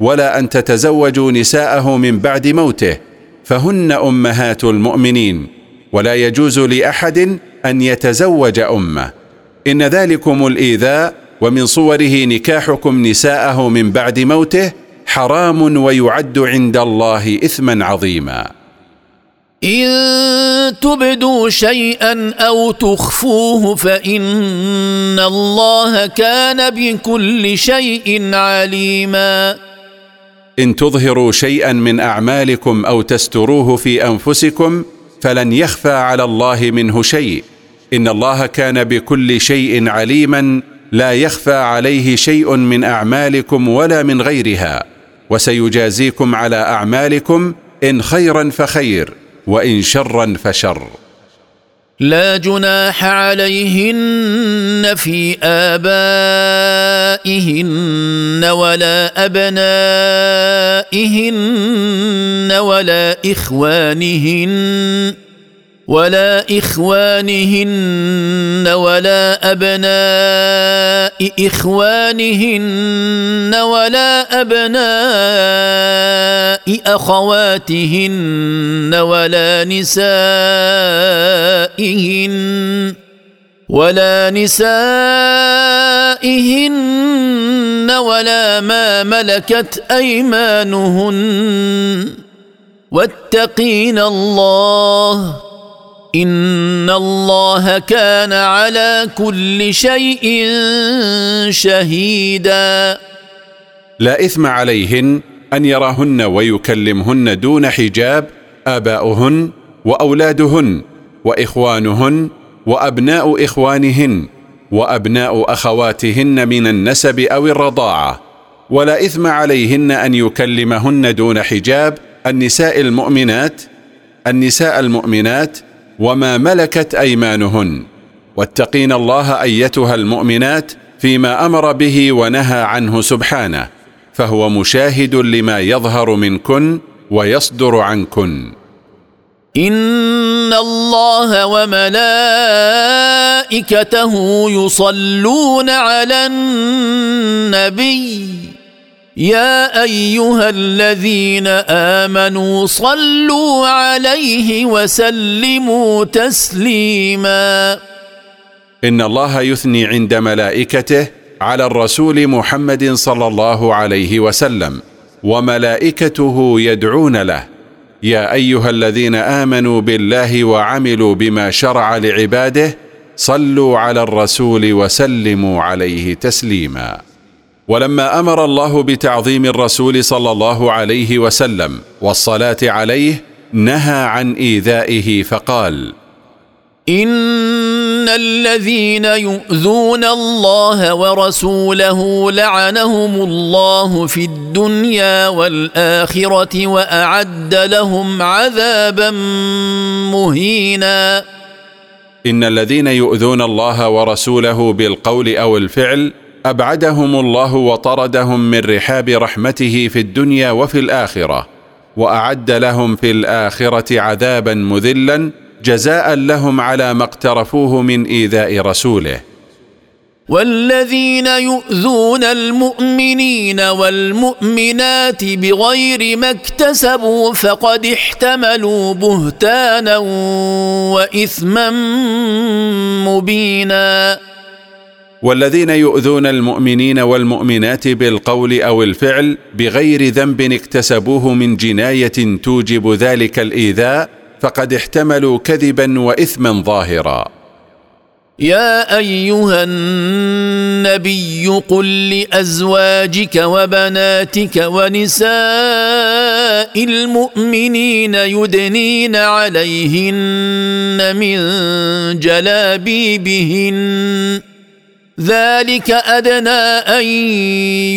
ولا أن تتزوجوا نساءه من بعد موته فهن أمهات المؤمنين ولا يجوز لأحد أن يتزوج أمه. إن ذلكم الإيذاء ومن صوره نكاحكم نساءه من بعد موته حرام ويعد عند الله اثما عظيما. إن تبدوا شيئا أو تخفوه فإن الله كان بكل شيء عليما. إن تظهروا شيئا من أعمالكم أو تستروه في أنفسكم فلن يخفى على الله منه شيء. إن الله كان بكل شيء عليما لا يخفى عليه شيء من أعمالكم ولا من غيرها. وسيجازيكم على أعمالكم إن خيرا فخير. وإن شرا فشر. لا جناح عليهن في آبائهن ولا أبنائهن ولا إخوانهن. ولا إخوانهن ولا أبناء إخوانهن ولا أبناء أخواتهن ولا نسائهن ولا نسائهن ولا ما ملكت أيمانهن. واتقين الله ان الله كان على كل شيء شهيدا. لا إثم عليهن أن يراهن ويكلمهن دون حجاب آباؤهن وأولادهن وإخوانهن وأبناء إخوانهن وأبناء أخواتهن من النسب أو الرضاعة. ولا إثم عليهن أن يكلمهن دون حجاب النساء المؤمنات النساء المؤمنات وما ملكت أيمانهن. واتقين الله أيتها المؤمنات فيما أمر به ونهى عنه سبحانه فهو مشاهد لما يظهر منكن ويصدر عنكن. إن الله وملائكته يصلون على النبي. يا أيها الذين آمنوا صلوا عليه وسلموا تسليما. إن الله يثني عند ملائكته على الرسول محمد صلى الله عليه وسلم وملائكته يدعون له. يا أيها الذين آمنوا بالله وعملوا بما شرع لعباده صلوا على الرسول وسلموا عليه تسليما. ولما أمر الله بتعظيم الرسول صلى الله عليه وسلم والصلاة عليه نهى عن إيذائه فقال إن الذين يؤذون الله ورسوله لعنهم الله في الدنيا والآخرة وأعد لهم عذابا مهينا. إن الذين يؤذون الله ورسوله بالقول أو الفعل أبعدهم الله وطردهم من رحاب رحمته في الدنيا وفي الآخرة وأعد لهم في الآخرة عذابا مذلا جزاء لهم على ما اقترفوه من إيذاء رسوله. والذين يؤذون المؤمنين والمؤمنات بغير ما اكتسبوا فقد احتملوا بهتانا واثما مبينا. والذين يؤذون المؤمنين والمؤمنات بالقول أو الفعل بغير ذنب اكتسبوه من جناية توجب ذلك الإيذاء فقد احتملوا كذبا واثما ظاهرا. يا أيها النبي قل لأزواجك وبناتك ونساء المؤمنين يدنين عليهن من جلابيبهن ذلك أدنى أن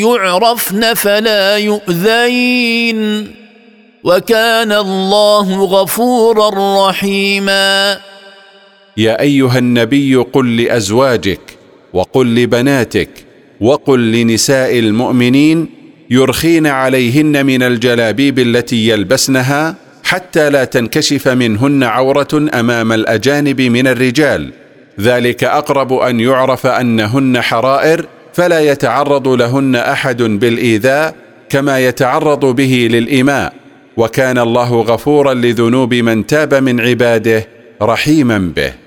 يعرفن فلا يؤذين. وكان الله غفورا رحيما. يا أيها النبي قل لأزواجك وقل لبناتك وقل لنساء المؤمنين يرخين عليهن من الجلابيب التي يلبسنها حتى لا تنكشف منهن عورة أمام الأجانب من الرجال. ذلك أقرب أن يعرف أنهن حرائر فلا يتعرض لهن أحد بالإيذاء كما يتعرض به للاماء وكان الله غفورا لذنوب من تاب من عباده رحيما به.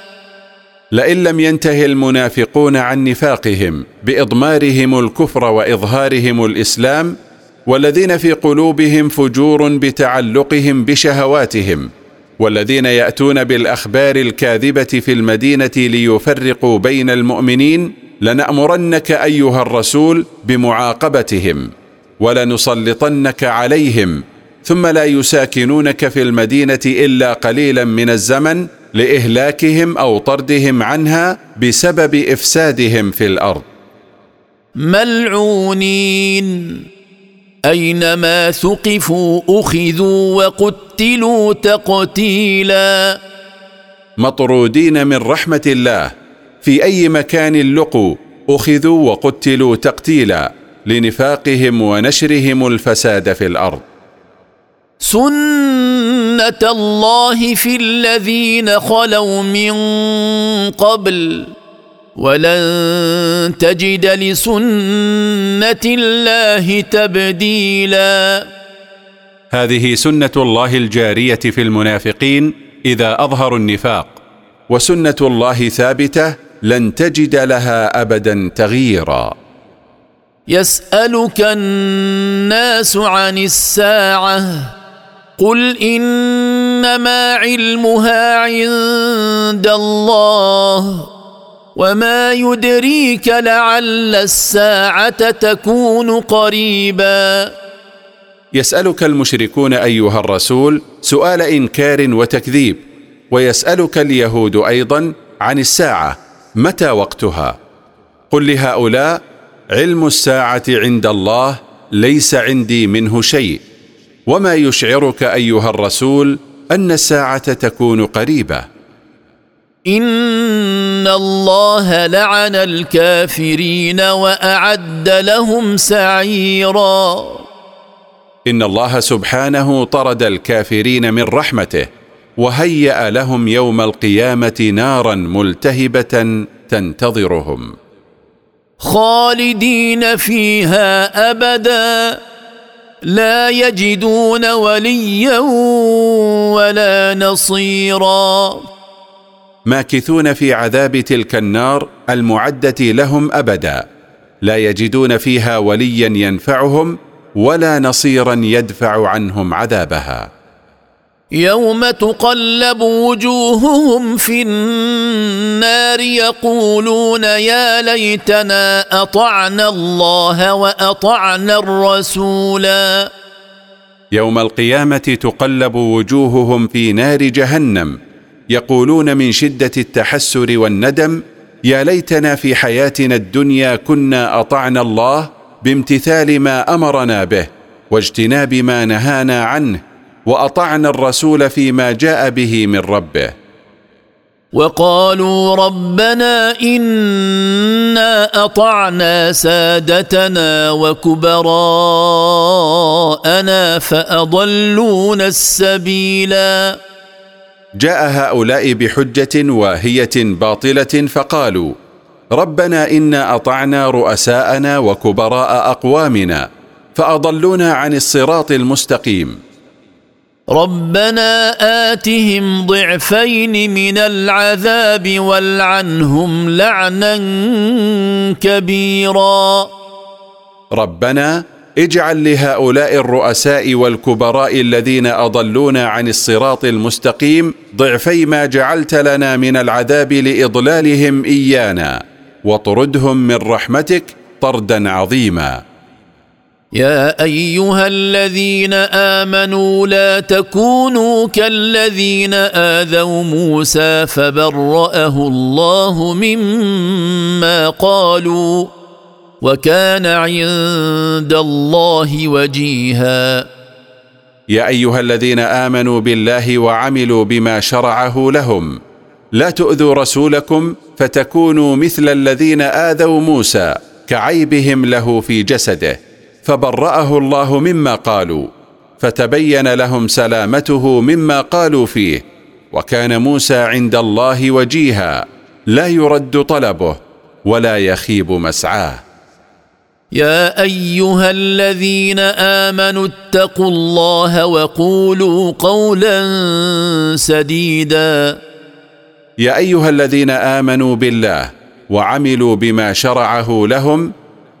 لئن لم ينته المنافقون عن نفاقهم بإضمارهم الكفر وإظهارهم الإسلام والذين في قلوبهم فجور بتعلقهم بشهواتهم والذين يأتون بالأخبار الكاذبة في المدينة ليفرقوا بين المؤمنين لنأمرنك أيها الرسول بمعاقبتهم ولنسلطنك عليهم ثم لا يساكنونك في المدينة إلا قليلا من الزمن لإهلاكهم أو طردهم عنها بسبب إفسادهم في الأرض. ملعونين. أينما ثقفوا أخذوا وقتلوا تقتيلا. مطرودين من رحمة الله. في أي مكان لقوا أخذوا وقتلوا تقتيلا لنفاقهم ونشرهم الفساد في الأرض. سنة الله في الذين خلوا من قبل ولن تجد لسنه الله تبديلا هذه سنه الله الجاريه في المنافقين إذا أظهروا النفاق وسنه الله ثابته لن تجد لها ابدا تغييرا يسالك الناس عن الساعة قل انما علمها عند الله وما يدريك لعل الساعة تكون قريبا يسالك المشركون ايها الرسول سؤال انكار وتكذيب ويسالك اليهود أيضا عن الساعة متى وقتها؟ قل لهؤلاء علم الساعة عند الله ليس عندي منه شيء. وما يشعرك أيها الرسول أن الساعة تكون قريبة. إن الله لعن الكافرين وأعد لهم سعيرا. إن الله سبحانه طرد الكافرين من رحمته وهيأ لهم يوم القيامة نارا ملتهبة تنتظرهم. خالدين فيها أبدا. لا يجدون وليا ولا نصيرا. ماكثون في عذاب تلك النار المعدة لهم أبدا. لا يجدون فيها وليا ينفعهم ولا نصيرا يدفع عنهم عذابها. يوم تقلب وجوههم في النار يقولون يا ليتنا أطعنا الله وأطعنا الرسولا. يوم القيامة تقلب وجوههم في نار جهنم يقولون من شدة التحسر والندم يا ليتنا في حياتنا الدنيا كنا أطعنا الله بامتثال ما أمرنا به واجتناب ما نهانا عنه وأطعنا الرسول فيما جاء به من ربه. وقالوا ربنا إنا أطعنا سادتنا وكبراءنا فأضلونا السبيلا. جاء هؤلاء بحجة واهية باطلة فقالوا ربنا إنا أطعنا رؤساءنا وكبراء أقوامنا فأضلونا عن الصراط المستقيم. ربنا آتهم ضعفين من العذاب والعنهم لعنا كبيرا. ربنا اجعل لهؤلاء الرؤساء والكبراء الذين اضلونا عن الصراط المستقيم ضعفي ما جعلت لنا من العذاب لإضلالهم إيانا وطردهم من رحمتك طردا عظيما. يا أيها الذين آمنوا لا تكونوا كالذين آذوا موسى فبرأه الله مما قالوا وكان عند الله وجيها. يا أيها الذين آمنوا بالله وعملوا بما شرعه لهم لا تؤذوا رسولكم فتكونوا مثل الذين آذوا موسى كعيبهم له في جسده. فبرأه الله مما قالوا فتبين لهم سلامته مما قالوا فيه وكان موسى عند الله وجيها لا يرد طلبه ولا يخيب مسعاه. يا أيها الذين آمنوا اتقوا الله وقولوا قولا سديدا. يا أيها الذين آمنوا بالله وعملوا بما شرعه لهم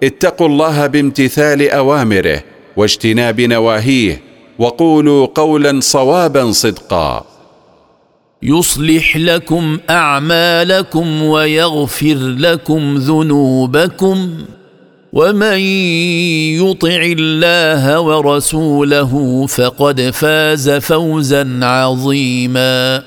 اتقوا الله بامتثال أوامره واجتناب نواهيه وقولوا قولا صوابا صدقا. يصلح لكم أعمالكم ويغفر لكم ذنوبكم ومن يطع الله ورسوله فقد فاز فوزا عظيما.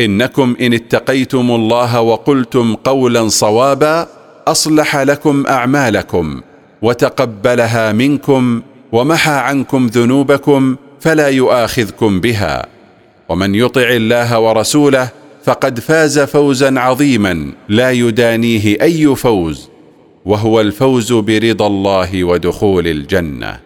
إنكم إن اتقيتم الله وقلتم قولا صوابا أصلح لكم أعمالكم وتقبلها منكم ومحى عنكم ذنوبكم فلا يؤاخذكم بها. ومن يطع الله ورسوله فقد فاز فوزا عظيما لا يدانيه أي فوز وهو الفوز برضا الله ودخول الجنة.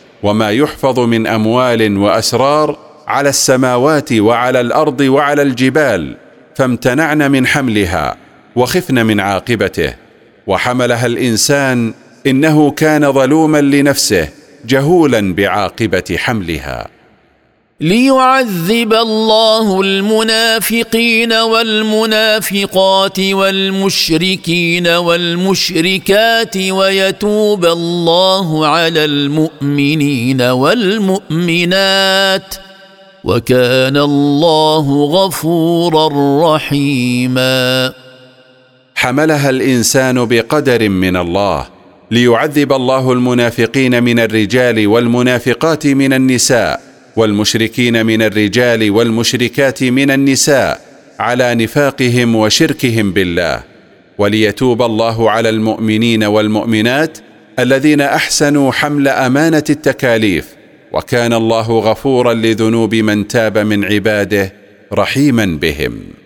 وما يحفظ من أموال وأسرار على السماوات وعلى الأرض وعلى الجبال فامتنعن من حملها وخفن من عاقبته. وحملها الإنسان إنه كان ظلوما لنفسه جهولا بعاقبة حملها. ليعذب الله المنافقين والمنافقات والمشركين والمشركات ويتوب الله على المؤمنين والمؤمنات وكان الله غفورا رحيما. حملها الإنسان بقدر من الله ليعذب الله المنافقين من الرجال والمنافقات من النساء والمشركين من الرجال والمشركات من النساء على نفاقهم وشركهم بالله. وليتوب الله على المؤمنين والمؤمنات الذين أحسنوا حمل أمانة التكاليف. وكان الله غفورا لذنوب من تاب من عباده رحيما بهم.